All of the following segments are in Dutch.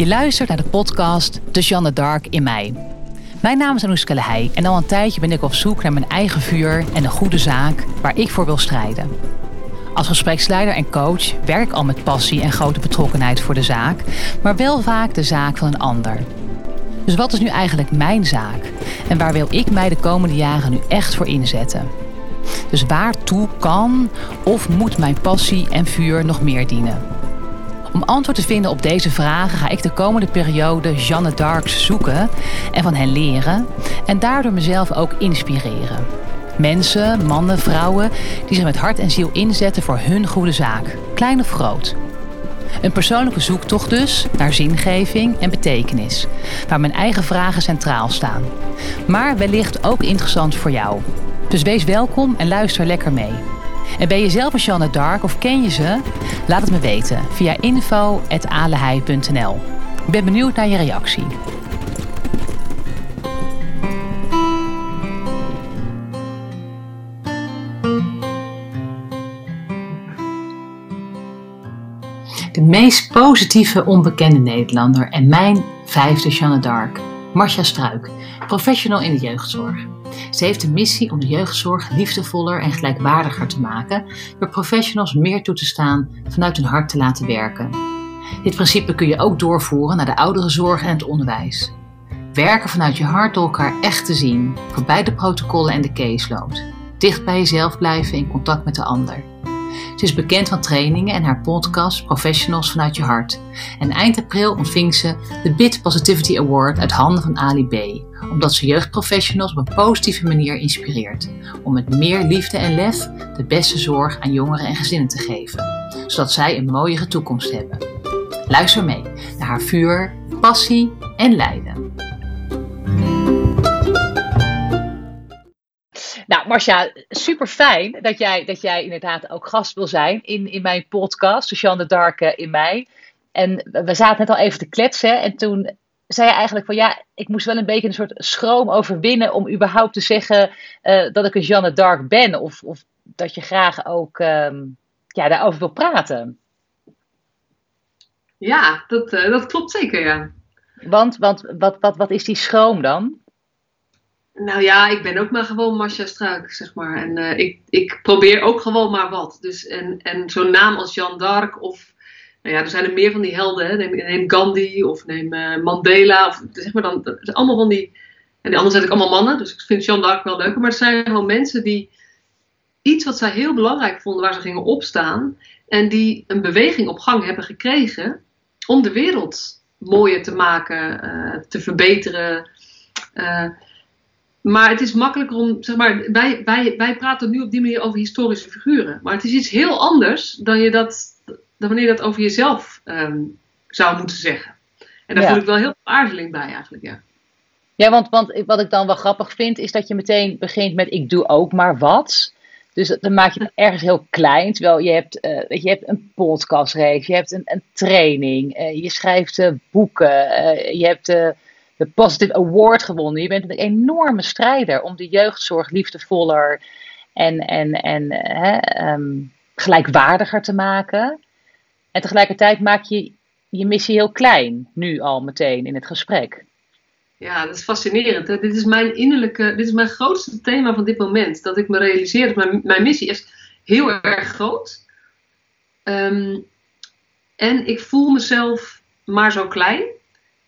Je luistert naar de podcast De Jeanne Dark in mij. Mijn naam is Anouska Lehey en al een tijdje ben ik op zoek naar mijn eigen vuur en een goede zaak waar ik voor wil strijden. Als gespreksleider en coach werk ik al met passie en grote betrokkenheid voor de zaak, maar wel vaak de zaak van een ander. Dus wat is nu eigenlijk mijn zaak? En waar wil ik mij de komende jaren nu echt voor inzetten? Dus waartoe kan of moet mijn passie en vuur nog meer dienen? Om antwoord te vinden op deze vragen ga ik de komende periode Jeanne Darks zoeken en van hen leren en daardoor mezelf ook inspireren. Mensen, mannen, vrouwen die zich met hart en ziel inzetten voor hun goede zaak, klein of groot. Een persoonlijke zoektocht dus naar zingeving en betekenis, waar mijn eigen vragen centraal staan. Maar wellicht ook interessant voor jou. Dus wees welkom en luister lekker mee. En ben je zelf een Jeanne Dark of ken je ze? Laat het me weten via info.alehei.nl. Ik ben benieuwd naar je reactie. De meest positieve onbekende Nederlander en mijn vijfde Jeanne Dark, Marcia Struik, professional in de jeugdzorg. Ze heeft de missie om de jeugdzorg liefdevoller en gelijkwaardiger te maken door professionals meer toe te staan vanuit hun hart te laten werken. Dit principe kun je ook doorvoeren naar de ouderenzorg en het onderwijs. Werken vanuit je hart door elkaar echt te zien, voorbij de protocollen en de caseload. Dicht bij jezelf blijven in contact met de ander. Ze is bekend van trainingen en haar podcast Professionals vanuit je hart. En eind april ontving ze de BIT Positivity Award uit handen van Ali B. Omdat ze jeugdprofessionals op een positieve manier inspireert. Om met meer liefde en lef de beste zorg aan jongeren en gezinnen te geven. Zodat zij een mooiere toekomst hebben. Luister mee naar haar vuur, passie en lijden. Nou, Marcia, super fijn dat jij, dat jij inderdaad ook gast wil zijn in, in mijn podcast, Sociaal de Dark in mei. En we zaten net al even te kletsen en toen zei je eigenlijk van ja, ik moest wel een beetje een soort schroom overwinnen om überhaupt te zeggen uh, dat ik een Jeanne Dark ben. Of, of dat je graag ook um, ja, daarover wil praten. Ja, dat, uh, dat klopt zeker, ja. Want, want wat, wat, wat is die schroom dan? Nou ja, ik ben ook maar gewoon Marcia Struik, zeg maar. En uh, ik, ik probeer ook gewoon maar wat. Dus, en en zo'n naam als Jeanne d'Arc of... Nou ja, er zijn er meer van die helden. Hè. Neem, neem Gandhi of neem uh, Mandela. Of, zeg maar dan, allemaal van die... En de anderen zijn ook allemaal mannen. Dus ik vind Jeanne d'Arc wel leuk. Maar het zijn gewoon mensen die iets wat zij heel belangrijk vonden, waar ze gingen opstaan. En die een beweging op gang hebben gekregen om de wereld mooier te maken, uh, te verbeteren. Uh, maar het is makkelijker om, zeg maar, wij, wij, wij praten nu op die manier over historische figuren. Maar het is iets heel anders dan, je dat, dan wanneer je dat over jezelf um, zou moeten zeggen. En daar ja. voel ik wel heel veel aarzeling bij eigenlijk, ja. Ja, want, want wat ik dan wel grappig vind, is dat je meteen begint met ik doe ook maar wat. Dus dan maak je het ergens heel klein. Terwijl je hebt, uh, je hebt een podcastreeks, je hebt een, een training, uh, je schrijft uh, boeken, je hebt de Positive Award gewonnen. Je bent een enorme strijder om de jeugdzorg liefdevoller en, en, en um, gelijkwaardiger te maken. En tegelijkertijd maak je je missie heel klein, nu al meteen in het gesprek. Ja, dat is fascinerend. Hè? Dit is mijn innerlijke, dit is mijn grootste thema van dit moment. Dat ik me realiseer dat mijn, missie is heel erg groot. Um, en ik voel mezelf maar zo klein.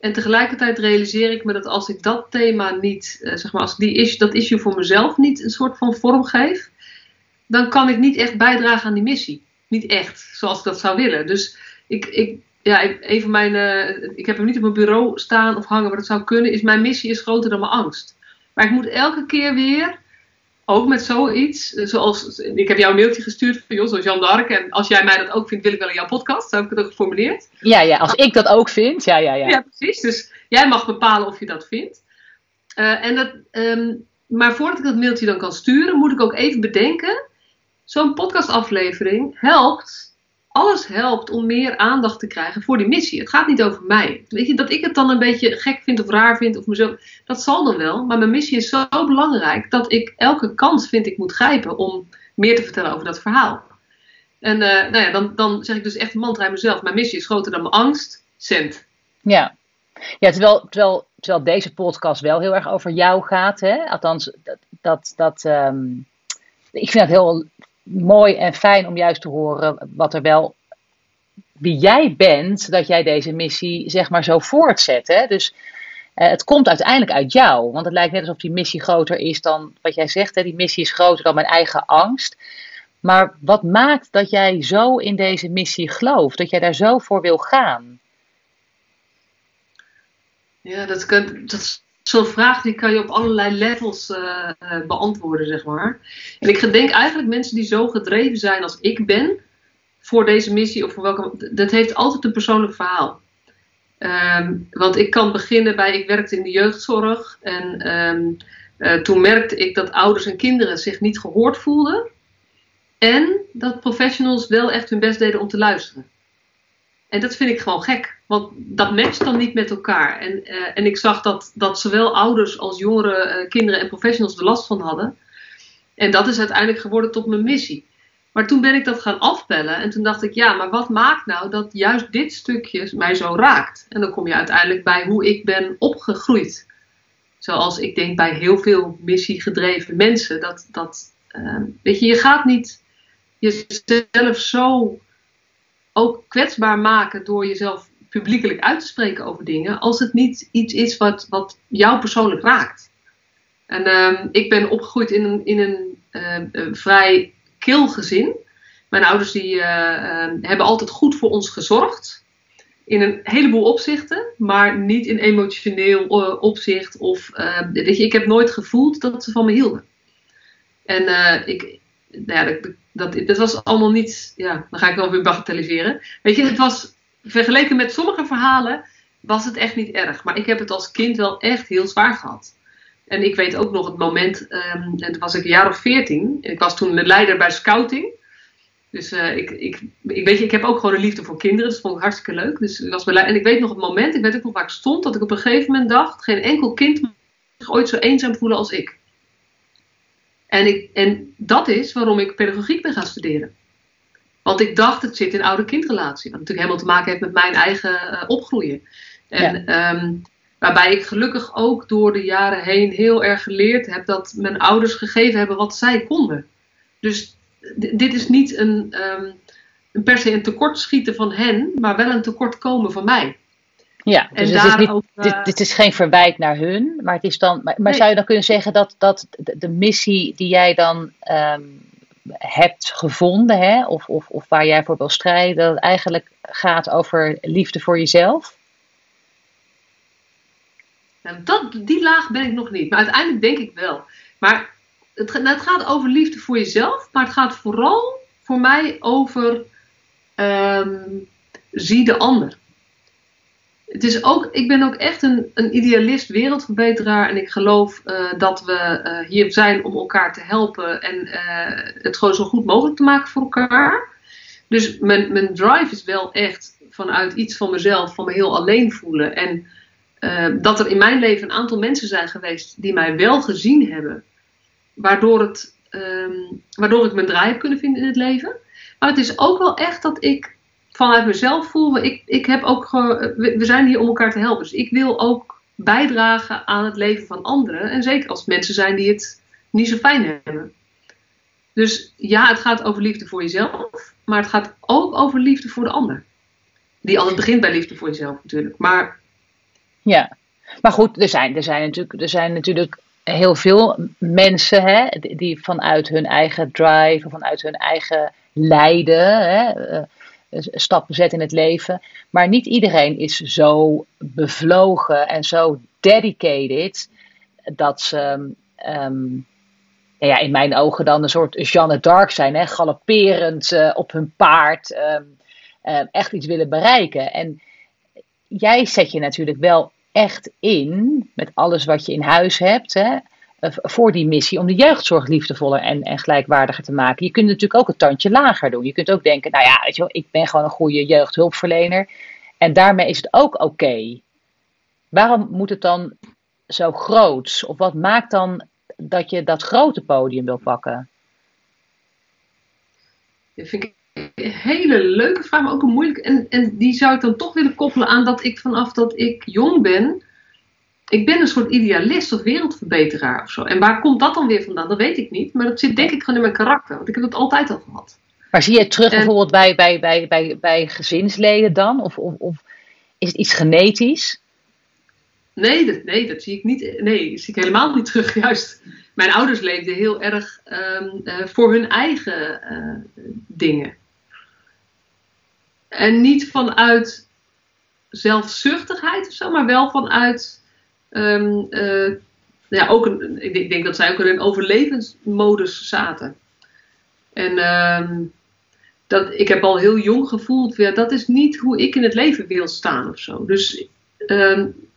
En tegelijkertijd realiseer ik me dat als ik dat thema niet, uh, zeg maar, als die issue, dat issue voor mezelf niet een soort van vorm geef, dan kan ik niet echt bijdragen aan die missie. Niet echt, zoals ik dat zou willen. Dus ik, ik ja, even mijn, uh, ik heb hem niet op mijn bureau staan of hangen, maar dat zou kunnen, is mijn missie is groter dan mijn angst. Maar ik moet elke keer weer ook met zoiets, zoals ik heb jou een mailtje gestuurd van joh, zoals Jan d'Arc. En als jij mij dat ook vindt, wil ik wel in jouw podcast. Zo heb ik het ook geformuleerd. Ja, ja, als ik dat ook vind. Ja, ja, ja. Ja, precies. Dus jij mag bepalen of je dat vindt. Uh, en dat, um, maar voordat ik dat mailtje dan kan sturen, moet ik ook even bedenken. Zo'n podcastaflevering helpt alles helpt om meer aandacht te krijgen voor die missie. Het gaat niet over mij. Weet je, dat ik het dan een beetje gek vind of raar vind of mezelf, dat zal dan wel. Maar mijn missie is zo belangrijk dat ik elke kans vind ik moet grijpen om meer te vertellen over dat verhaal. En uh, nou ja, dan, dan zeg ik dus echt mantra aan mezelf. Mijn missie is groter dan mijn angst. Cent. Ja, ja terwijl, terwijl, terwijl deze podcast wel heel erg over jou gaat. Hè? Althans, dat, dat, dat ehm, ik vind het heel mooi en fijn om juist te horen wat er wel wie jij bent, dat jij deze missie zeg maar zo voortzet. Hè? Dus uh, het komt uiteindelijk uit jou. Want het lijkt net alsof die missie groter is dan wat jij zegt. Hè? Die missie is groter dan mijn eigen angst. Maar wat maakt dat jij zo in deze missie gelooft? Dat jij daar zo voor wil gaan? Ja, dat, kan, dat zo'n vraag die kan je op allerlei levels uh, beantwoorden, zeg maar. En ik denk eigenlijk mensen die zo gedreven zijn als ik ben, voor deze missie of voor welke. Dat heeft altijd een persoonlijk verhaal. Um, want ik kan beginnen bij. Ik werkte in de jeugdzorg. En um, uh, toen merkte ik dat ouders en kinderen zich niet gehoord voelden. En dat professionals wel echt hun best deden om te luisteren. En dat vind ik gewoon gek. Want dat matcht dan niet met elkaar. En, uh, en ik zag dat, dat zowel ouders als jongeren, uh, kinderen en professionals er last van hadden. En dat is uiteindelijk geworden tot mijn missie. Maar toen ben ik dat gaan afbellen en toen dacht ik, ja, maar wat maakt nou dat juist dit stukje mij zo raakt? En dan kom je uiteindelijk bij hoe ik ben opgegroeid. Zoals ik denk bij heel veel missiegedreven mensen. Dat, dat uh, weet je, je gaat niet jezelf zo ook kwetsbaar maken door jezelf publiekelijk uit te spreken over dingen, als het niet iets is wat, wat jou persoonlijk raakt. En uh, ik ben opgegroeid in een, in een uh, vrij kil gezin. Mijn ouders die, uh, uh, hebben altijd goed voor ons gezorgd. In een heleboel opzichten, maar niet in emotioneel uh, opzicht. Of, weet je, ik heb nooit gevoeld dat ze van me hielden. En ik, nou ja, dat, dat, was allemaal niet. Ja, dan ga ik wel weer bagatelliseren. Weet je, het was vergeleken met sommige verhalen. Was het echt niet erg. Maar ik heb het als kind wel echt heel zwaar gehad. En ik weet ook nog het moment, um, en toen was ik een jaar of veertien. Ik was toen leider bij scouting. Dus uh, ik, ik, ik, weet ik heb ook gewoon een liefde voor kinderen. Dat vond ik hartstikke leuk. Dus was en ik weet nog het moment, ik weet ook nog waar ik stond, dat ik op een gegeven moment dacht: geen enkel kind mag zich ooit zo eenzaam voelen als ik. En, ik. en dat is waarom ik pedagogiek ben gaan studeren. Want ik dacht, het zit in oude-kindrelatie. Wat natuurlijk helemaal te maken heeft met mijn eigen uh, opgroeien. En ja. um, Waarbij ik gelukkig ook door de jaren heen heel erg geleerd heb dat mijn ouders gegeven hebben wat zij konden. Dus dit is niet een, um, een per se een tekortschieten van hen, maar wel een tekortkomen van mij. Ja, dus het is niet, ook, uh, dit, dit, is geen verwijt naar hun, maar, het is dan, maar, maar nee. zou je dan kunnen zeggen dat, dat de, de missie die jij dan um, hebt gevonden, hè, of, of, of waar jij voor wil strijden, dat het eigenlijk gaat over liefde voor jezelf? Nou, dat, die laag ben ik nog niet. Maar uiteindelijk denk ik wel. Maar het, nou, het gaat over liefde voor jezelf. Maar het gaat vooral voor mij over um, zie de ander. Het is ook, ik ben ook echt een, een idealist, wereldverbeteraar. En ik geloof uh, dat we uh, hier zijn om elkaar te helpen. En uh, het gewoon zo goed mogelijk te maken voor elkaar. Dus mijn, mijn drive is wel echt vanuit iets van mezelf, van me heel alleen voelen. En dat er in mijn leven een aantal mensen zijn geweest die mij wel gezien hebben, waardoor, het, um, waardoor ik mijn draai heb kunnen vinden in het leven. Maar het is ook wel echt dat ik vanuit mezelf voel, ik, ik heb ook we, zijn hier om elkaar te helpen. Dus ik wil ook bijdragen aan het leven van anderen. En zeker als mensen zijn die het niet zo fijn hebben. Dus ja, het gaat over liefde voor jezelf, maar het gaat ook over liefde voor de ander. Die altijd begint bij liefde voor jezelf natuurlijk. Maar ja, maar goed, er zijn, er zijn, natuurlijk, er zijn natuurlijk heel veel mensen hè, die vanuit hun eigen drive, vanuit hun eigen lijden, hè, stappen zetten in het leven. Maar niet iedereen is zo bevlogen en zo dedicated dat ze, um, ja, in mijn ogen dan een soort Jeanne d'Arc zijn, hè, galopperend uh, op hun paard, um, uh, echt iets willen bereiken. En jij zet je natuurlijk wel echt in met alles wat je in huis hebt. Hè, voor die missie om de jeugdzorg liefdevoller en, en gelijkwaardiger te maken. Je kunt natuurlijk ook een tandje lager doen. Je kunt ook denken, nou ja, weet je wel, ik ben gewoon een goede jeugdhulpverlener. En daarmee is het ook oké. Waarom moet het dan zo groot? Of wat maakt dan dat je dat grote podium wil pakken? Dat vind ik hele leuke vraag, maar ook een moeilijke. En die zou ik dan toch willen koppelen aan dat ik vanaf dat ik jong ben. Ik ben een soort idealist of wereldverbeteraar of zo. En waar komt dat dan weer vandaan? Dat weet ik niet. Maar dat zit denk ik gewoon in mijn karakter. Want ik heb het altijd al gehad. Maar zie je het terug bijvoorbeeld bij, bij, bij, bij, bij gezinsleden dan? Of, of, of is het iets genetisch? Nee dat, nee, dat zie ik niet. Nee, dat zie ik helemaal niet terug. Juist, mijn ouders leefden heel erg ehm, eh, voor hun eigen uh, dingen. En niet vanuit zelfzuchtigheid of zo, maar wel vanuit. Um, uh, ja, ook een, ik denk dat zij ook in een overlevensmodus zaten. En um, dat, ik heb al heel jong gevoeld, ja, dat is niet hoe ik in het leven wil staan of zo. Dus um,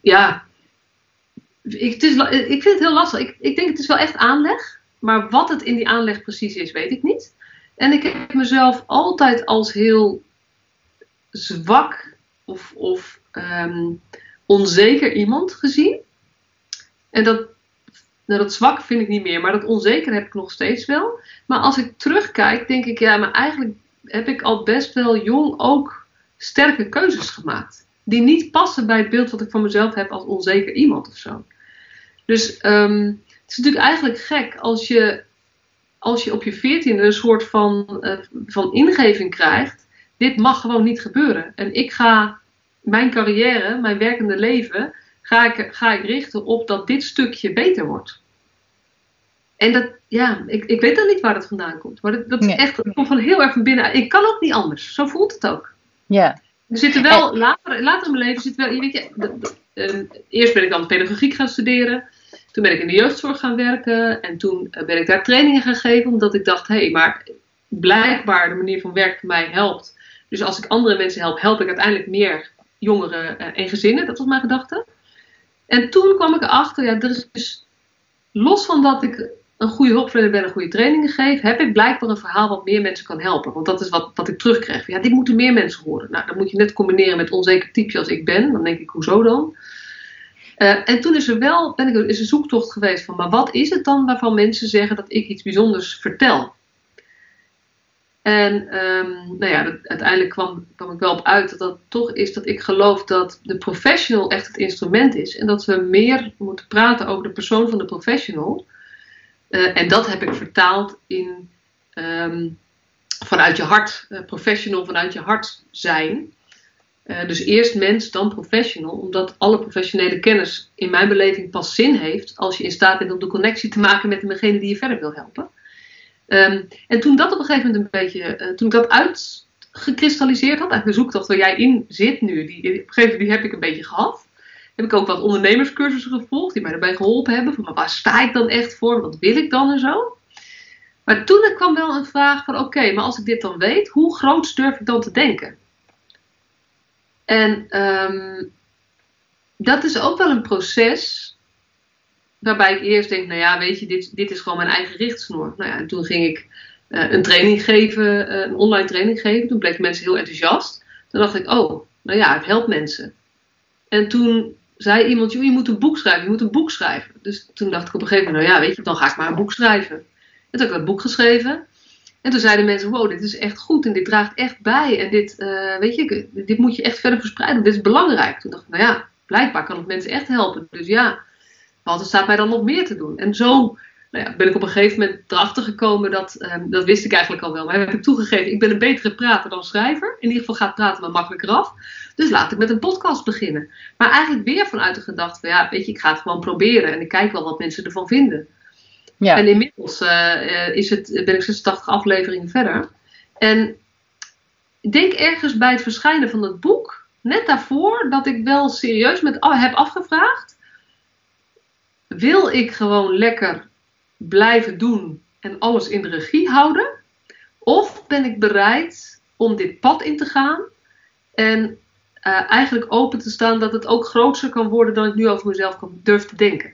ja, ik, het is, ik vind het heel lastig. Ik, ik denk het is wel echt aanleg, maar wat het in die aanleg precies is, weet ik niet. En ik heb mezelf altijd als heel zwak of, of onzeker iemand gezien. En dat, nou, dat zwak vind ik niet meer, maar dat onzeker heb ik nog steeds wel. Maar als ik terugkijk, denk ik, ja, maar eigenlijk heb ik al best wel jong ook sterke keuzes gemaakt. Die niet passen bij het beeld wat ik van mezelf heb als onzeker iemand of zo. Dus um, het is natuurlijk eigenlijk gek als je, als je op je veertiende een soort van, uh, van ingeving krijgt. Dit mag gewoon niet gebeuren. En ik ga mijn carrière, mijn werkende leven, ga ik, ga ik richten op dat dit stukje beter wordt. En dat, ja, ik, ik weet dan niet waar dat vandaan komt. Maar dat, dat is echt, dat komt van heel erg van binnen. Ik kan ook niet anders. Zo voelt het ook. Ja. Er zitten wel, later, later in mijn leven zit wel, weet je, de, de, uh, eerst ben ik dan pedagogiek gaan studeren. Toen ben ik in de jeugdzorg gaan werken. En toen ben ik daar trainingen gaan geven. Omdat ik dacht, hé, hey, maar blijkbaar de manier van werken mij helpt. Dus als ik andere mensen help, help ik uiteindelijk meer jongeren uh, en gezinnen. Dat was mijn gedachte. En toen kwam ik erachter, ja, er is dus, los van dat ik een goede hulpverlener ben en goede trainingen geef, heb ik blijkbaar een verhaal wat meer mensen kan helpen. Want dat is wat, wat ik terugkrijg. Ja, dit moeten meer mensen horen. Nou, dat moet je net combineren met onzeker type als ik ben. Dan denk ik, hoezo dan? Uh, en toen is er wel ben ik, is een zoektocht geweest van, maar wat is het dan waarvan mensen zeggen dat ik iets bijzonders vertel? En um, nou ja, uiteindelijk kwam, kwam ik wel op uit dat dat toch is dat ik geloof dat de professional echt het instrument is. En dat we meer moeten praten over de persoon van de professional. Uh, en dat heb ik vertaald in um, vanuit je hart, uh, professional vanuit je hart zijn. Uh, dus eerst mens, dan professional, omdat alle professionele kennis in mijn beleving pas zin heeft als je in staat bent om de connectie te maken met degene die je verder wil helpen. Um, en toen dat op een gegeven moment een beetje, uh, toen ik dat uitgekristalliseerd had, eigenlijk de zoektocht waar jij in zit nu, die, op een gegeven moment die heb ik een beetje gehad. Heb ik ook wat ondernemerscursussen gevolgd die mij daarbij geholpen hebben. Van, maar waar sta ik dan echt voor? Wat wil ik dan en zo? Maar toen kwam wel een vraag van, oké, maar als ik dit dan weet, hoe groot durf ik dan te denken? En um, dat is ook wel een proces waarbij ik eerst denk, nou ja, weet je, dit, dit is gewoon mijn eigen richtsnoer. Nou ja, en toen ging ik uh, een training geven, uh, een online training geven. Toen bleken mensen heel enthousiast. Toen dacht ik, oh, nou ja, het helpt mensen. En toen zei iemand, je moet een boek schrijven, je moet een boek schrijven. Dus toen dacht ik op een gegeven moment, nou ja, weet je, dan ga ik maar een boek schrijven. En toen heb ik dat boek geschreven. En toen zeiden mensen, wow, dit is echt goed en dit draagt echt bij. En dit, uh, weet je, dit moet je echt verder verspreiden, dit is belangrijk. Toen dacht ik, nou ja, blijkbaar kan het mensen echt helpen. Dus ja, wat er staat mij dan nog meer te doen. En zo nou ja, ben ik op een gegeven moment erachter gekomen dat, um, dat wist ik eigenlijk al wel. Maar heb ik toegegeven, ik ben een betere prater dan schrijver. In ieder geval gaat praten me makkelijker af. Dus laat ik met een podcast beginnen. Maar eigenlijk weer vanuit de gedachte van ja, weet je, ik ga het gewoon proberen. En ik kijk wel wat mensen ervan vinden. Ja. En inmiddels uh, is het, ben ik 86 afleveringen verder. En ik denk ergens bij het verschijnen van het boek, net daarvoor, dat ik wel serieus met, oh, heb afgevraagd. Wil ik gewoon lekker blijven doen en alles in de regie houden? Of ben ik bereid om dit pad in te gaan en uh, eigenlijk open te staan dat het ook groter kan worden dan ik nu over mezelf kan durf te denken?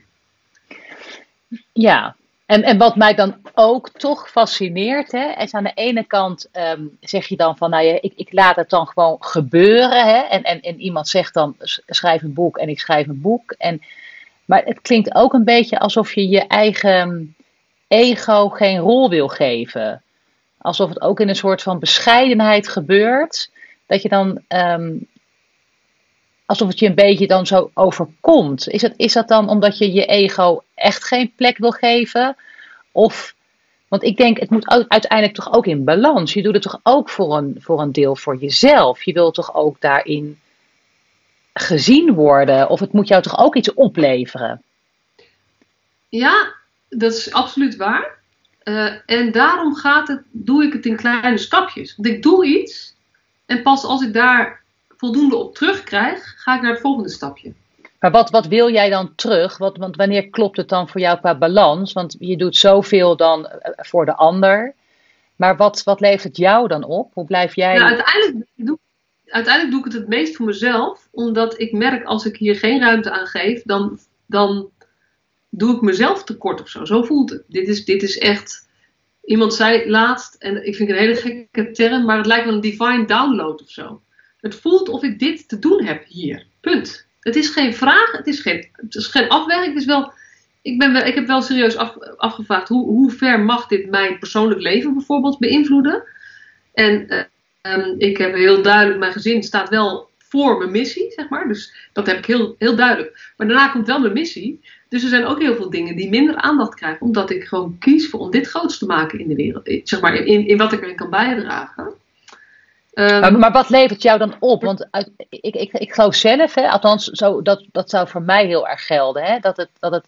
Ja, en, en wat mij dan ook toch fascineert, hè, is aan de ene kant um, zeg je dan van, nou ja, ik, ik laat het dan gewoon gebeuren. Hè, en, en, en iemand zegt dan, schrijf een boek en ik schrijf een boek. En, maar het klinkt ook een beetje alsof je je eigen ego geen rol wil geven. alsof het ook in een soort van bescheidenheid gebeurt. Dat je dan, ehm, alsof het je een beetje dan zo overkomt. Is, het, is dat dan omdat je je ego echt geen plek wil geven? Of, want ik denk, het moet uiteindelijk toch ook in balans. Je doet het toch ook voor een, voor een deel voor jezelf. Je wilt toch ook daarin gezien worden? Of het moet jou toch ook iets opleveren? Ja, dat is absoluut waar. Uh, en daarom gaat het, doe ik het in kleine stapjes. Want ik doe iets en pas als ik daar voldoende op terugkrijg, ga ik naar het volgende stapje. Maar wat, wat wil jij dan terug? Wat, want wanneer klopt het dan voor jou qua balans? Want je doet zoveel dan eh, voor de ander. Maar wat, wat levert het jou dan op? Hoe blijf jij. Nou, uiteindelijk, doe, uiteindelijk doe ik het het meest voor mezelf. Omdat ik merk als ik hier geen ruimte aan geef, dan, dan doe ik mezelf tekort of zo. Zo voelt het. Dit is, dit is echt. Iemand zei laatst, en ik vind het een hele gekke term, maar het lijkt wel een divine download of zo. Het voelt of ik dit te doen heb hier. Punt. Het is geen vraag, het is geen, het is geen afweging. Het is wel, ik, ben wel, ik heb wel serieus af, afgevraagd hoe, hoe ver mag dit mijn persoonlijk leven bijvoorbeeld beïnvloeden. En uh, um, ik heb heel duidelijk, mijn gezin staat wel voor mijn missie, zeg maar. Dus dat heb ik heel, heel duidelijk. Maar daarna komt wel mijn missie. Dus er zijn ook heel veel dingen die minder aandacht krijgen, omdat ik gewoon kies voor om dit groots te maken in de wereld. Zeg maar, in, in wat ik erin kan bijdragen. Um, maar, wat levert jou dan op? Want uit, ik, ik, ik geloof zelf, hè, althans, zo, dat, dat zou voor mij heel erg gelden. Hè, dat het, dat het,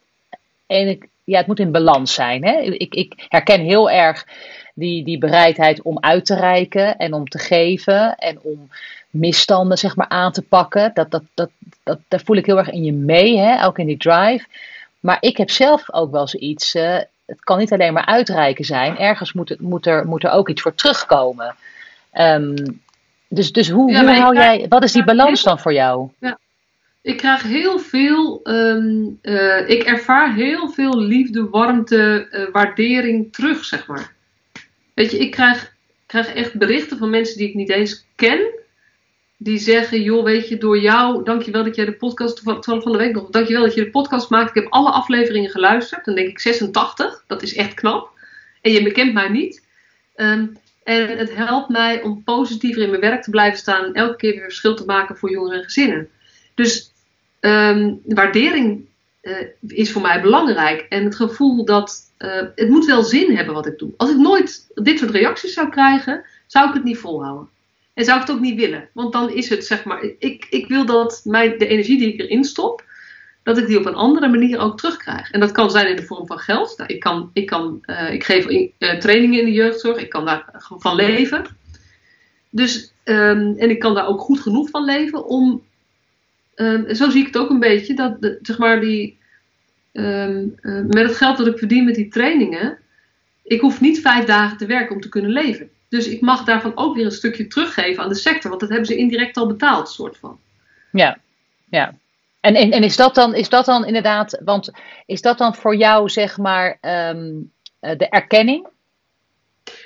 ja, het moet in balans zijn. Hè. Ik, ik herken heel erg die, die bereidheid om uit te reiken en om te geven en om misstanden zeg maar, aan te pakken. Dat, dat, dat, dat, daar voel ik heel erg in je mee, hè, ook in die drive. Maar ik heb zelf ook wel zoiets. Uh, het kan niet alleen maar uitreiken zijn. Ergens moet, het, moet, er, moet er ook iets voor terugkomen. Um, dus dus hoe, ja, hoe hou jij. Wat is die balans dan voor jou? Ja. Ik krijg heel veel. Um, uh, ik ervaar heel veel liefde, warmte, uh, waardering terug, zeg maar. Weet je, ik krijg, krijg echt berichten van mensen die ik niet eens ken die zeggen, joh, weet je, door jou, dankjewel dat jij de podcast, van van de week nog, dankjewel dat je de podcast maakt. Ik heb alle afleveringen geluisterd, dan denk ik 86, dat is echt knap. En je bekent mij niet. Um, en het helpt mij om positiever in mijn werk te blijven staan en elke keer weer verschil te maken voor jongeren en gezinnen. Dus um, waardering uh, is voor mij belangrijk. En het gevoel dat uh, het moet wel zin hebben wat ik doe. Als ik nooit dit soort reacties zou krijgen, zou ik het niet volhouden. En zou ik het ook niet willen. Want dan is het, zeg maar, ik, ik wil dat mijn, de energie die ik erin stop, dat ik die op een andere manier ook terugkrijg. En dat kan zijn in de vorm van geld. Nou, ik, kan, ik, kan, uh, ik geef trainingen in de jeugdzorg, ik kan daar van leven. Dus, um, en ik kan daar ook goed genoeg van leven om, um, zo zie ik het ook een beetje, dat de, zeg maar die, um, uh, met het geld dat ik verdien met die trainingen, ik hoef niet vijf dagen te werken om te kunnen leven. Dus ik mag daarvan ook weer een stukje teruggeven aan de sector, want dat hebben ze indirect al betaald, soort van. Ja, ja. En, en, en is, dat dan, is dat dan inderdaad, want is dat dan voor jou zeg maar um, de erkenning?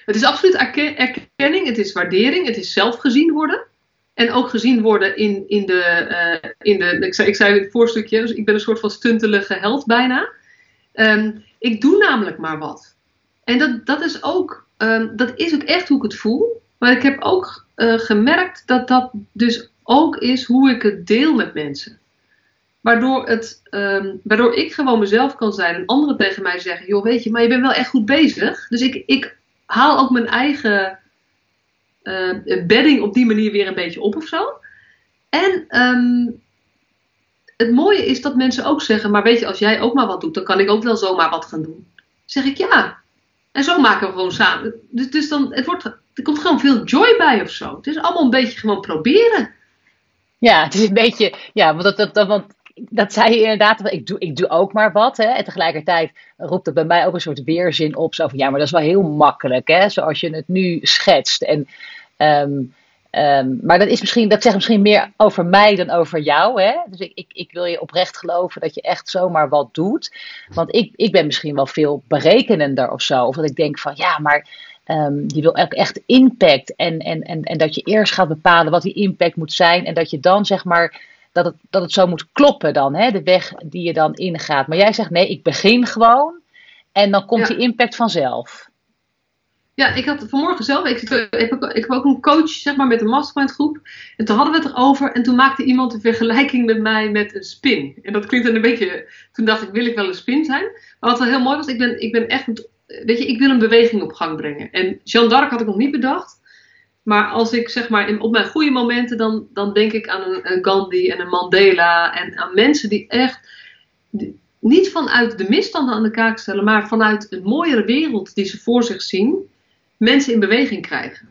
Het is absoluut erkenning, het is waardering, het is zelf gezien worden. En ook gezien worden in, in de, uh, in de ik, zei, ik zei het voorstukje, dus ik ben een soort van stuntelige held bijna. Um, ik doe namelijk maar wat. En dat, dat is ook um, dat is ook echt hoe ik het voel. Maar ik heb ook uh, gemerkt dat dat dus ook is hoe ik het deel met mensen. Waardoor, het, um, waardoor ik gewoon mezelf kan zijn en anderen tegen mij zeggen: joh, weet je, maar je bent wel echt goed bezig. Dus ik, ik haal ook mijn eigen uh, bedding op die manier weer een beetje op of zo. En um, het mooie is dat mensen ook zeggen: maar weet je, als jij ook maar wat doet, dan kan ik ook wel zomaar wat gaan doen. Zeg ik ja. En zo maken we gewoon samen. Dus, dus dan, het wordt, er komt gewoon veel joy bij of zo. Het is allemaal een beetje gewoon proberen. Ja, het is een beetje, ja, want dat, dat, dat, want dat zei je inderdaad, ik doe, ik doe ook maar wat. Hè? En tegelijkertijd roept het bij mij ook een soort weerzin op. Zo van, ja, maar dat is wel heel makkelijk, hè? zoals je het nu schetst. En um, maar dat, is misschien, dat zegt misschien meer over mij dan over jou. Hè? Dus ik, ik, ik wil je oprecht geloven dat je echt zomaar wat doet. Want ik, ik ben misschien wel veel berekenender of zo. Of dat ik denk van ja, maar um, je wil ook echt impact. En, en, en, en dat je eerst gaat bepalen wat die impact moet zijn. En dat je dan zeg maar. Dat het, dat het zo moet kloppen dan, hè? de weg die je dan ingaat. Maar jij zegt nee, ik begin gewoon en dan komt die impact vanzelf. Ja, ik had vanmorgen zelf, ik, ik, heb, ook, ik heb ook een coach zeg maar, met een mastermind groep. En toen hadden we het erover en toen maakte iemand een vergelijking met mij met een spin. En dat klinkt een beetje, toen dacht ik, wil ik wel een spin zijn? Maar wat wel heel mooi was, ik ben, ik ben echt, weet je, ik wil een beweging op gang brengen. En Jeanne d'Arc had ik nog niet bedacht. Maar als ik zeg maar in, op mijn goede momenten, dan, dan denk ik aan een, Gandhi en een Mandela. En aan mensen die echt niet vanuit de misstanden aan de kaak stellen, maar vanuit een mooiere wereld die ze voor zich zien, mensen in beweging krijgen.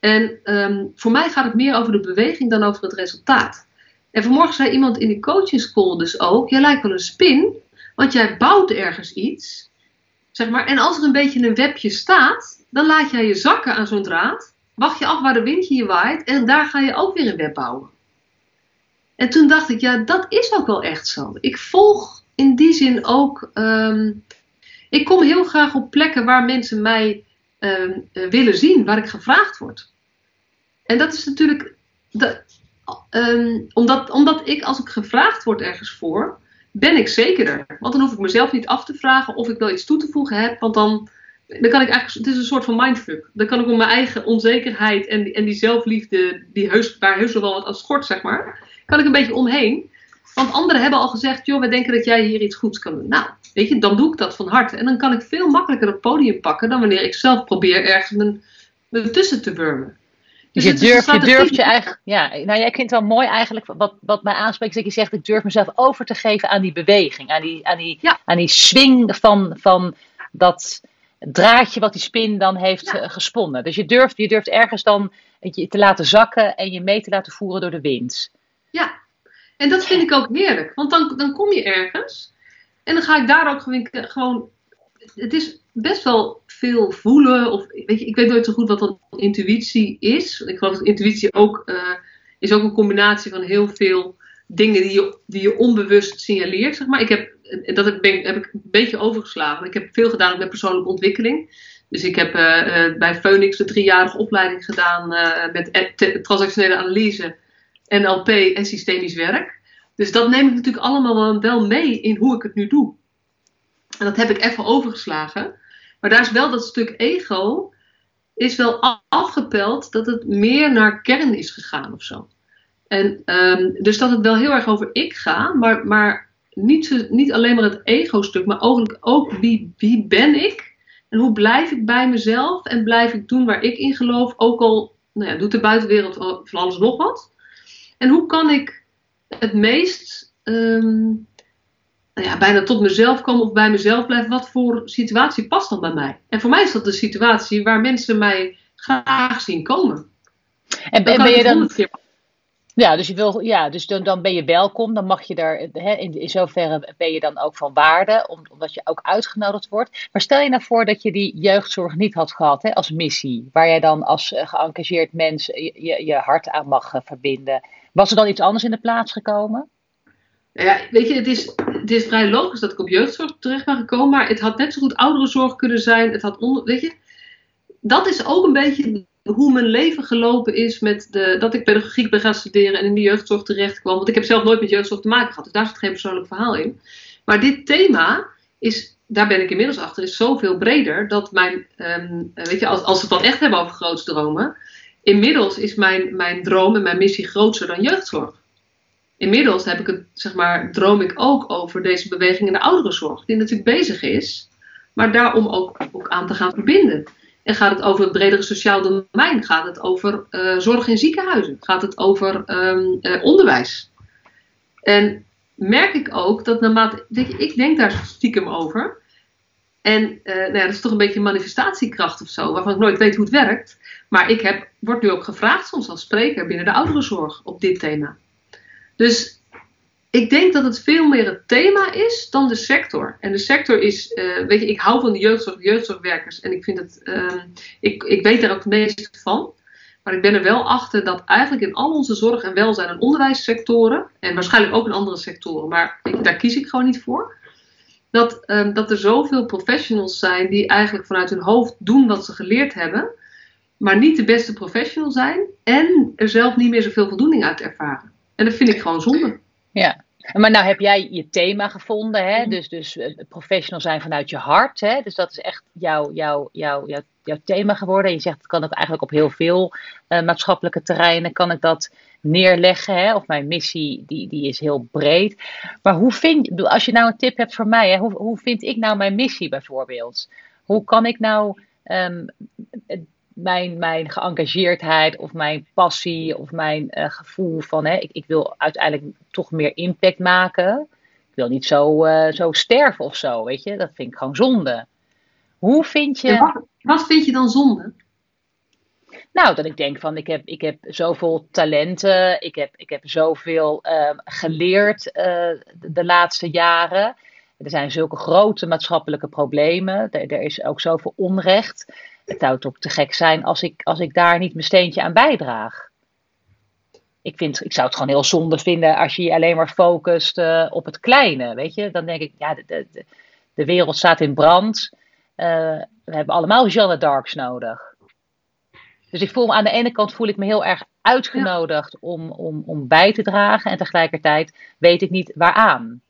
En um, voor mij gaat het meer over de beweging dan over het resultaat. En vanmorgen zei iemand in die coaching school dus ook: jij lijkt wel een spin, want jij bouwt ergens iets. Zeg maar, en als er een beetje een webje staat, dan laat jij je zakken aan zo'n draad wacht je af waar de wind je waait en daar ga je ook weer een web bouwen. En toen dacht ik, ja, dat is ook wel echt zo. Ik volg in die zin ook. Um, ik kom heel graag op plekken waar mensen mij um, willen zien, waar ik gevraagd word. En dat is natuurlijk. De, um, omdat, omdat ik, als ik gevraagd word ergens voor, ben ik zekerder. Want dan hoef ik mezelf niet af te vragen of ik wel iets toe te voegen heb. Want dan, dan kan ik eigenlijk, het is een soort van mindfuck. Dan kan ik om mijn eigen onzekerheid en, die, en die zelfliefde, die heus, waar heus wel wat als schort, zeg maar, kan ik een beetje omheen. Want anderen hebben al gezegd, joh, we denken dat jij hier iets goeds kan doen. Nou, weet je, dan doe ik dat van harte. En dan kan ik veel makkelijker het podium pakken dan wanneer ik zelf probeer ergens mijn, mijn tussen te wurmen. Dus je, durft, je durft je eigen. Ja, nou jij vindt het wel mooi eigenlijk. Wat, wat mij aanspreekt, is dat je zegt: ik durf mezelf over te geven aan die beweging. Aan die, aan die, ja. aan die swing van, van dat draadje wat die spin dan heeft ja. gesponnen. Dus je durft, je durft ergens dan je te laten zakken en je mee te laten voeren door de wind. Ja, en dat vind ik ook heerlijk. Want dan, dan kom je ergens en dan ga ik daar ook gewoon. Het is best wel veel voelen. Of, weet je, ik weet nooit zo goed wat dan intuïtie is. Ik geloof dat intuïtie ook uh, is ook een combinatie van heel veel dingen die je, die je onbewust signaleert. Zeg maar. Ik heb, dat heb, ben, heb ik een beetje overgeslagen. Ik heb veel gedaan met persoonlijke ontwikkeling. Dus ik heb uh, uh, bij Phoenix een driejarige opleiding gedaan met transactionele analyse, NLP en systemisch werk. Dus dat neem ik natuurlijk allemaal wel mee in hoe ik het nu doe. En dat heb ik even overgeslagen. Maar daar is wel dat stuk ego, is wel afgepeld dat het meer naar kern is gegaan of zo. En um, dus dat het wel heel erg over ik ga, maar, maar niet, zo, niet alleen maar het ego-stuk, maar ook, ook wie, wie ben ik? En hoe blijf ik bij mezelf en blijf ik doen waar ik in geloof, ook al nou ja, doet de buitenwereld van alles nog wat. En hoe kan ik het meest um, nou ja, bijna tot mezelf komen of bij mezelf blijven. Wat voor situatie past dan bij mij? En voor mij is dat de situatie waar mensen mij graag zien komen. En ben, ben je dan. Ja, dus, je wil, ja, dus dan, ben je welkom. Dan mag je daar, hè, in, in zoverre ben je dan ook van waarde, omdat je ook uitgenodigd wordt. Maar stel je nou voor dat je die jeugdzorg niet had gehad hè, als missie, waar jij dan als uh, geëngageerd mens je, je hart aan mag uh, verbinden. Was er dan iets anders in de plaats gekomen? Nou ja, weet je, het is, het is vrij logisch dat ik op jeugdzorg terecht ben gekomen, maar het had net zo goed ouderenzorg kunnen zijn. Het had weet je, dat is ook een beetje hoe mijn leven gelopen is met de, dat ik pedagogiek ben gaan studeren en in de jeugdzorg terecht kwam. Want ik heb zelf nooit met jeugdzorg te maken gehad, dus daar zit geen persoonlijk verhaal in. Maar dit thema is, daar ben ik inmiddels achter, is zoveel breder dat mijn, um, weet je, als, als we het dan echt hebben over grootsdromen, inmiddels is mijn, mijn droom en mijn missie groter dan jeugdzorg inmiddels heb ik het, zeg maar, droom ik ook over deze beweging in de ouderenzorg, die natuurlijk bezig is, maar daarom ook, ook aan te gaan verbinden. En gaat het over het bredere sociaal domein? Gaat het over uh, zorg in ziekenhuizen? Gaat het over um, uh, onderwijs? En merk ik ook dat naarmate, ik denk daar stiekem over. En uh, nou ja, dat is toch een beetje manifestatiekracht of zo, waarvan ik nooit weet hoe het werkt. Maar ik heb, word nu ook gevraagd soms als spreker binnen de ouderenzorg op dit thema. Dus ik denk dat het veel meer het thema is dan de sector. En de sector is, uh, weet je, ik hou van de jeugdzorg, jeugdzorgwerkers. En ik vind het, uh, ik, ik weet daar ook het meest van. Maar ik ben er wel achter dat eigenlijk in al onze zorg en welzijn en onderwijssectoren, en waarschijnlijk ook in andere sectoren, maar ik, daar kies ik gewoon niet voor. Dat, um, dat er zoveel professionals zijn die eigenlijk vanuit hun hoofd doen wat ze geleerd hebben, maar niet de beste professional zijn en er zelf niet meer zoveel voldoening uit ervaren. En dat vind ik gewoon zonde. Ja. Maar nou heb jij je thema gevonden, hè? Mhm. Dus, dus professional zijn vanuit je hart. Hè? Dus dat is echt jouw, jouw, jouw, jouw, jouw thema geworden. Je zegt, kan het eigenlijk op heel veel uh, maatschappelijke terreinen, kan ik dat neerleggen. Hè? Of mijn missie, die, die is heel breed. Maar hoe vind als je nou een tip hebt voor mij, hè, hoe, hoe vind ik nou mijn missie bijvoorbeeld? Hoe kan ik nou um, mijn, mijn geëngageerdheid of mijn passie of mijn uh, gevoel van hè, ik, ik wil uiteindelijk toch meer impact maken. Ik wil niet zo, uh, zo sterven of zo, weet je. Dat vind ik gewoon zonde. Hoe vind je... Wat, wat, vind je dan zonde? Nou, dat ik denk van ik heb, ik heb zoveel talenten, ik heb, ik heb zoveel uh, geleerd de, de laatste jaren. Er zijn zulke grote maatschappelijke problemen. Er, er, is ook zoveel onrecht. Het zou toch te gek zijn als ik, als ik daar niet mijn steentje aan bijdraag. Ik, vind, ik zou het gewoon heel zonde vinden als je je alleen maar focust uh, op het kleine. Weet je, dan denk ik, ja, de, de, de wereld staat in brand. Uh, we hebben allemaal Jeanne Darks nodig. Dus ik voel me aan de ene kant voel ik me heel erg uitgenodigd ja. om, om, om bij te dragen. En tegelijkertijd weet ik niet waaraan.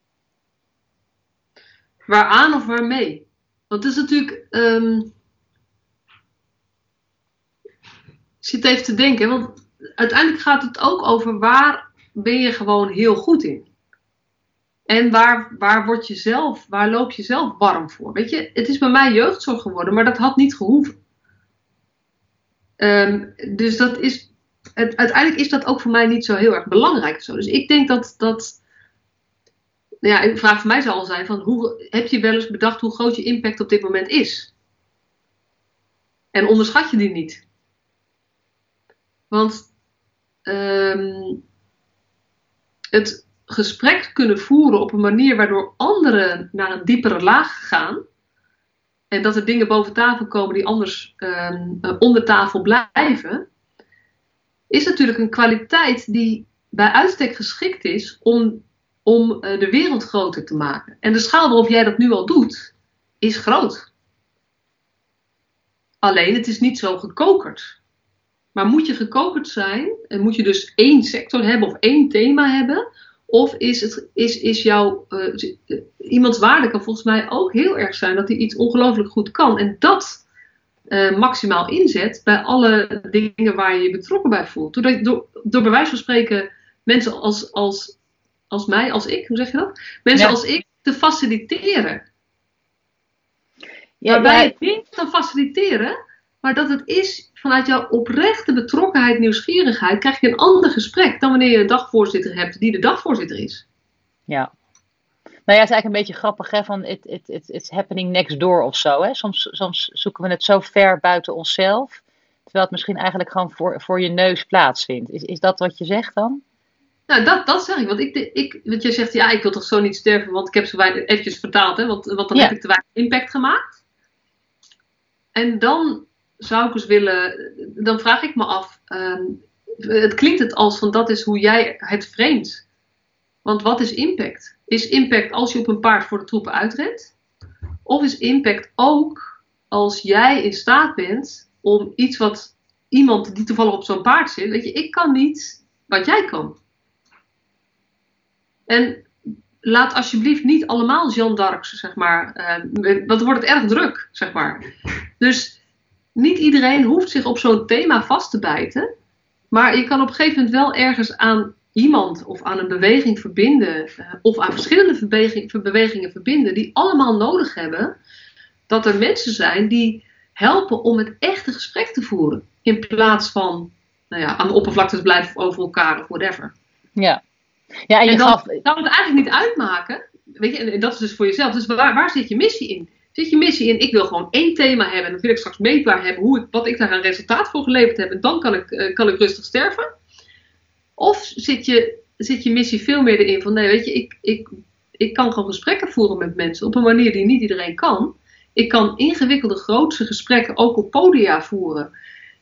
Waaraan of waarmee? Want het is natuurlijk. Um, ik zit even te denken, want uiteindelijk gaat het ook over waar ben je gewoon heel goed in. En waar, waar word je zelf, waar loop je zelf warm voor? Weet je, het is bij mij jeugdzorg geworden, maar dat had niet gehoeven. Um, dus dat is, het, uiteindelijk is dat ook voor mij niet zo heel erg belangrijk. Dus ik denk dat, dat ja, een vraag voor mij zal zijn van hoe, heb je wel eens bedacht hoe groot je impact op dit moment is? En onderschat je die niet? Want um, het gesprek kunnen voeren op een manier waardoor anderen naar een diepere laag gaan. En dat er dingen boven tafel komen die anders um, onder tafel blijven. Is natuurlijk een kwaliteit die bij uitstek geschikt is om om uh, de wereld groter te maken. En de schaal waarop jij dat nu al doet, is groot. Alleen het is niet zo gekokerd. Maar moet je gekokerd zijn en moet je dus één sector hebben of één thema hebben? Of is, het, is, is jouw, uh, iemands waarde kan volgens mij ook heel erg zijn dat hij iets ongelooflijk goed kan. En dat uh, maximaal inzet bij alle dingen waar je je betrokken bij voelt. Door, door, door bij wijze van spreken mensen als, als als mij, als ik, hoe zeg je dat? Mensen als ik te faciliteren. Ja, Waarbij het niet van faciliteren, maar dat het is vanuit jouw oprechte betrokkenheid, nieuwsgierigheid, krijg je een ander gesprek dan wanneer je een dagvoorzitter hebt die de dagvoorzitter is. Ja. Nou ja, het is eigenlijk een beetje grappig, hè, van it, it, it, it's happening next door of zo. Hè? Soms, soms zoeken we het zo ver buiten onszelf, terwijl het misschien eigenlijk gewoon voor, voor je neus plaatsvindt. Is, is dat wat je zegt dan? Nou, dat, dat zeg ik. Want, ik, ik, want je zegt, ja, ik wil toch zo niet sterven, want ik heb zo weinig, eventjes vertaald, hè, want, want dan heb ik te weinig impact gemaakt. En dan zou ik eens willen, dan vraag ik me af, um, het klinkt het als van dat is hoe jij het vreemd. Want wat is impact? Is impact als je op een paard voor de troepen uitrent? Of is impact ook als jij in staat bent om iets wat iemand die toevallig op zo'n paard zit, weet je, ik kan niet wat jij kan. En laat alsjeblieft niet allemaal Jeanne d'Arc's, zeg maar. Uh, want dan wordt het erg druk, zeg maar. Dus niet iedereen hoeft zich op zo'n thema vast te bijten. Maar je kan op een gegeven moment wel ergens aan iemand of aan een beweging verbinden. Uh, of aan verschillende beweging, bewegingen verbinden. Die allemaal nodig hebben dat er mensen zijn die helpen om het echte gesprek te voeren. In plaats van nou ja, aan de oppervlakte te blijven over elkaar of whatever. Ja, ja, en, je dan gaf... kan het eigenlijk niet uitmaken. Weet je, en dat is dus voor jezelf. Dus waar, waar zit je missie in? Zit je missie in, ik wil gewoon één thema hebben en dan wil ik straks meetbaar hebben hoe ik, wat ik daar aan resultaat voor geleverd heb en dan kan ik, uh, kan ik rustig sterven? Of zit je, zit je missie veel meer erin van nee, weet je, ik, ik, ik kan gewoon gesprekken voeren met mensen op een manier die niet iedereen kan. Ik kan ingewikkelde, grootse gesprekken ook op podia voeren.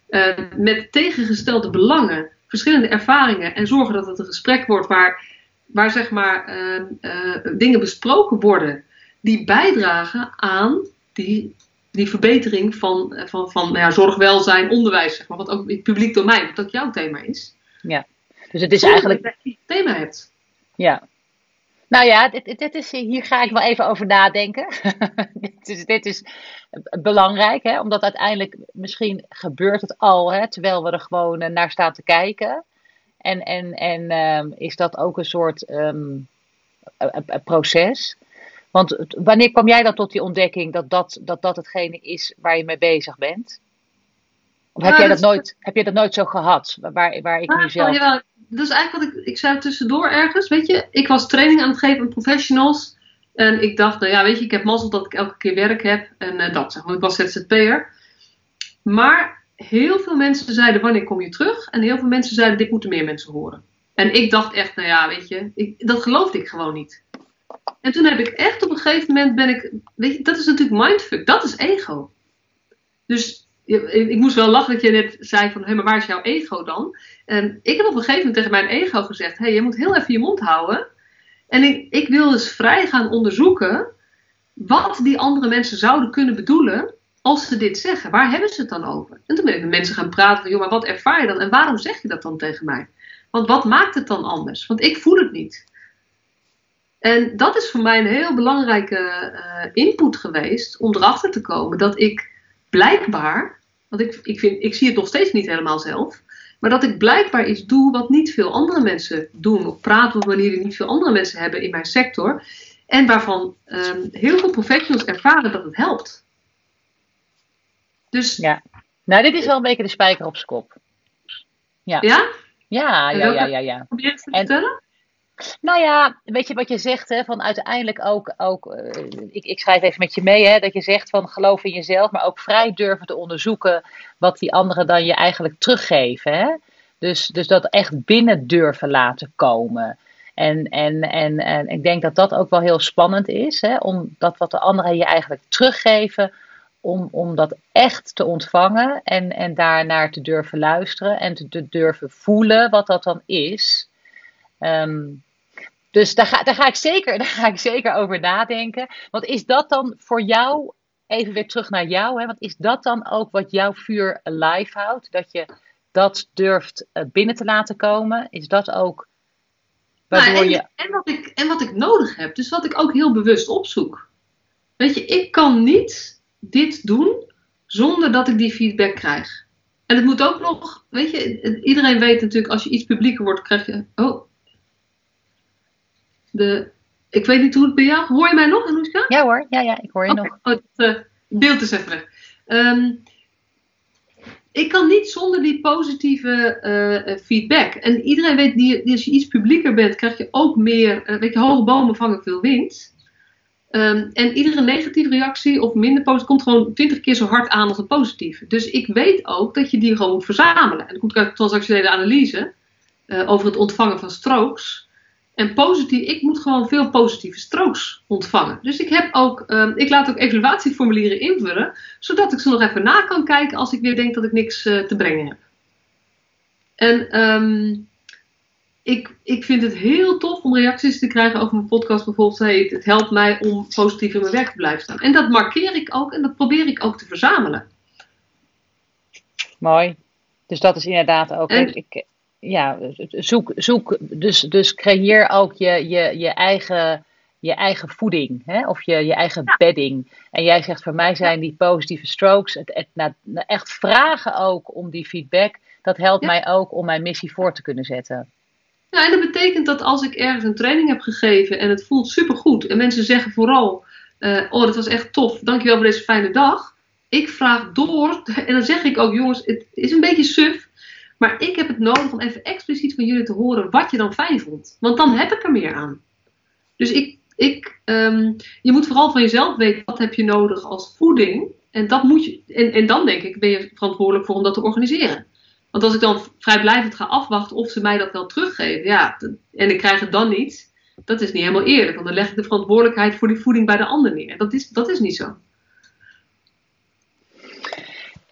Uh, met tegengestelde belangen verschillende ervaringen en zorgen dat het een gesprek wordt waar, waar zeg maar, uh, uh, dingen besproken worden die bijdragen aan die, die verbetering van, van, van nou ja, zorg, welzijn, onderwijs, zeg maar, wat ook het publiek domein, wat ook jouw thema is. Ja, dus het is eigenlijk. Dat je een thema hebt. Ja. Nou ja, dit, dit is, hier ga ik wel even over nadenken. dit, is, dit is belangrijk, hè? omdat uiteindelijk misschien gebeurt het al, hè, terwijl we er gewoon eh, naar staan te kijken. En, en, en um, is dat ook een soort um, proces? Want wanneer kwam jij dan tot die ontdekking dat dat, dat dat hetgene is waar je mee bezig bent? Of heb, jij dat nooit, heb je dat nooit zo gehad, waar, waar ik nu zelf... Ja, dat is eigenlijk wat ik, ik zei tussendoor ergens, weet je. Ik was training aan het geven aan professionals. En ik dacht, nou ja, weet je, ik heb mazzel dat ik elke keer werk heb. En uh, dat zeg, want ik was ZZP'er. Maar heel veel mensen zeiden, wanneer kom je terug? En heel veel mensen zeiden, dit moeten meer mensen horen. En ik dacht echt, nou ja, weet je, ik, dat geloofde ik gewoon niet. En toen heb ik echt op een gegeven moment ben ik, weet je, dat is natuurlijk mindfuck, dat is ego. Dus ik moest wel lachen dat je net zei van, hé, maar waar is jouw ego dan? En ik heb op een gegeven moment tegen mijn ego gezegd, hé, je moet heel even je mond houden. En ik, ik wil dus vrij gaan onderzoeken wat die andere mensen zouden kunnen bedoelen als ze dit zeggen. Waar hebben ze het dan over? En toen ben ik met mensen gaan praten van, joh, maar wat ervaar je dan? En waarom zeg je dat dan tegen mij? Want wat maakt het dan anders? Want ik voel het niet. En dat is voor mij een heel belangrijke uh, input geweest om erachter te komen dat ik blijkbaar, want ik, ik, vind, ik zie het nog steeds niet helemaal zelf, maar dat ik blijkbaar iets doe wat niet veel andere mensen doen. Of praat op manieren die niet veel andere mensen hebben in mijn sector. En waarvan um, heel veel professionals ervaren dat het helpt. Dus, ja, nou dit is wel een beetje de spijker op zijn kop. Ja? Ja, ja, ja, ja. ja, ja. Probeer het te vertellen? Nou ja, weet je wat je zegt, hè, van uiteindelijk ook, ook uh, ik, ik schrijf even met je mee, hè, dat je zegt van geloof in jezelf, maar ook vrij durven te onderzoeken wat die anderen dan je eigenlijk teruggeven. Hè? Dus, dus dat echt binnen durven laten komen. En, en, en, en ik denk dat dat ook wel heel spannend is, hè, om dat wat de anderen je eigenlijk teruggeven, om, om dat echt te ontvangen en, en daarnaar te durven luisteren en te, te durven voelen wat dat dan is. Um, dus daar ga, daar, ga ik zeker, daar ga ik zeker over nadenken. Want is dat dan voor jou, even weer terug naar jou, hè, want is dat dan ook wat jouw vuur alive houdt? Dat je dat durft eh, binnen te laten komen? Is dat ook waardoor nou, en, je. En wat, ik, en wat ik nodig heb, dus wat ik ook heel bewust opzoek. Weet je, ik kan niet dit doen zonder dat ik die feedback krijg. En het moet ook nog, weet je, iedereen weet natuurlijk, als je iets publieker wordt, krijg je. Oh, de, ik weet niet hoe het bij jou... Hoor je mij nog, Anoushka? Ja hoor, ja, ja, ik hoor je nog. Oh, het uh, beeld is even weg. Ehm, ik kan niet zonder die positieve uh, feedback. En iedereen weet, die, als je iets publieker bent, krijg je ook meer... Uh, weet je, hoge bomen vangen veel wind. Um, en iedere negatieve reactie of minder positief komt gewoon twintig keer zo hard aan als een positieve. Dus ik weet ook dat je die gewoon moet verzamelen. En dan komt uit transactionele analyse over het ontvangen van strokes. En positief, ik moet gewoon veel positieve strokes ontvangen. Dus ik, heb ook, um, ik laat ook evaluatieformulieren invullen, zodat ik ze nog even na kan kijken als ik weer denk dat ik niks uh, te brengen heb. En um, ik, ik vind het heel tof om reacties te krijgen over mijn podcast. Bijvoorbeeld, hey, het helpt mij om positief in mijn werk te blijven staan. En dat markeer ik ook en dat probeer ik ook te verzamelen. Mooi. Dus dat is inderdaad ook. En, ik, ja, zoek, zoek dus, dus creëer ook je, je, je, eigen, je eigen voeding hè? of je, je eigen bedding. En jij zegt, voor mij zijn die positieve strokes, het, het, nou, echt vragen ook om die feedback, dat helpt mij ook om mijn missie voor te kunnen zetten. Ja, en dat betekent dat als ik ergens een training heb gegeven en het voelt supergoed en mensen zeggen vooral, uh, oh dat was echt tof, dankjewel voor deze fijne dag. Ik vraag door en dan zeg ik ook, jongens, het is een beetje suf, maar ik heb het nodig om even expliciet van jullie te horen wat je dan fijn vond. Want dan heb ik er meer aan. Dus ik, ik, um, je moet vooral van jezelf weten wat heb je nodig als voeding. En, dat moet je, en, en dan denk ik ben je verantwoordelijk voor om dat te organiseren. Want als ik dan vrijblijvend ga afwachten of ze mij dat wel teruggeven. Ja, en ik krijg het dan niet. Dat is niet helemaal eerlijk. Want dan leg ik de verantwoordelijkheid voor die voeding bij de ander neer. Dat is, dat is niet zo.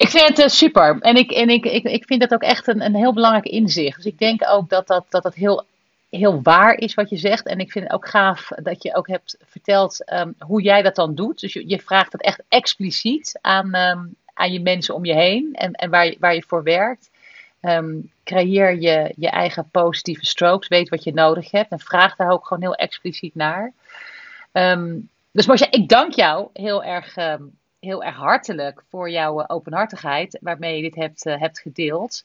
Ik vind het uh, super. En, ik, en ik, ik, ik vind dat ook echt een, een heel belangrijk inzicht. Dus ik denk ook dat dat, dat, dat heel, heel waar is wat je zegt. En ik vind het ook gaaf dat je ook hebt verteld um, hoe jij dat dan doet. Dus je, je vraagt het echt expliciet aan, um, aan je mensen om je heen en, en waar, je, waar je voor werkt. Ehm, creëer je, je eigen positieve strokes. Weet wat je nodig hebt. En vraag daar ook gewoon heel expliciet naar. Dus Marcia, ik dank jou heel erg, ehm, heel erg hartelijk voor jouw eh, openhartigheid. Waarmee je dit hebt, uh, hebt gedeeld.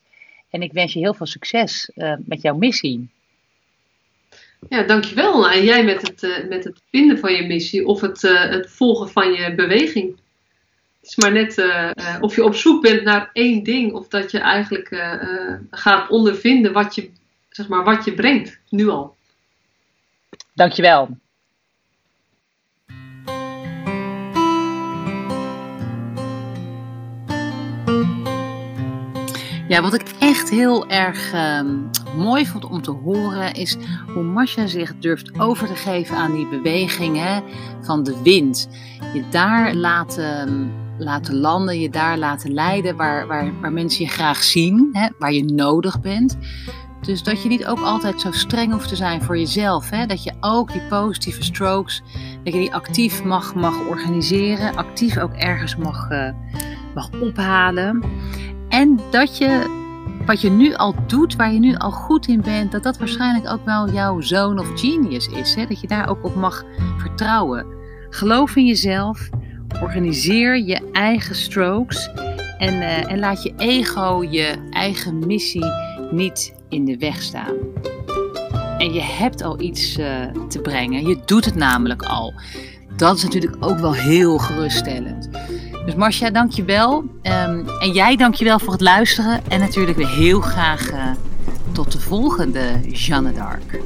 En ik wens je heel veel succes uh, met jouw missie. Ja, dankjewel. En jij met het, met het vinden van je missie of het, het volgen van je beweging. Het is maar net uh, of je op zoek bent naar één ding of dat je eigenlijk uh, gaat ondervinden wat je, zeg maar, wat je brengt, nu al. Dankjewel. Ja, wat ik echt heel erg uh, mooi vond om te horen is hoe Masha zich durft over te geven aan die bewegingen van de wind. Je daar laten laten landen, je daar laten leiden waar, waar, waar mensen je graag zien, hè, waar je nodig bent. Dus dat je niet ook altijd zo streng hoeft te zijn voor jezelf. Hè? Dat je ook die positieve strokes, dat je die actief mag, mag organiseren, actief ook ergens mag, uh, mag ophalen. En dat je wat je nu al doet, waar je nu al goed in bent, dat dat waarschijnlijk ook wel jouw zone of genius is. Hè? Dat je daar ook op mag vertrouwen. Geloof in jezelf Organiseer je eigen strokes en, uh, en laat je ego je eigen missie niet in de weg staan. En je hebt al iets uh, te brengen. Je doet het namelijk al. Dat is natuurlijk ook wel heel geruststellend. Dus Marcia, dankjewel. Um, en jij dankjewel voor het luisteren. En natuurlijk weer heel graag uh, tot de volgende Jeanne d'Arc.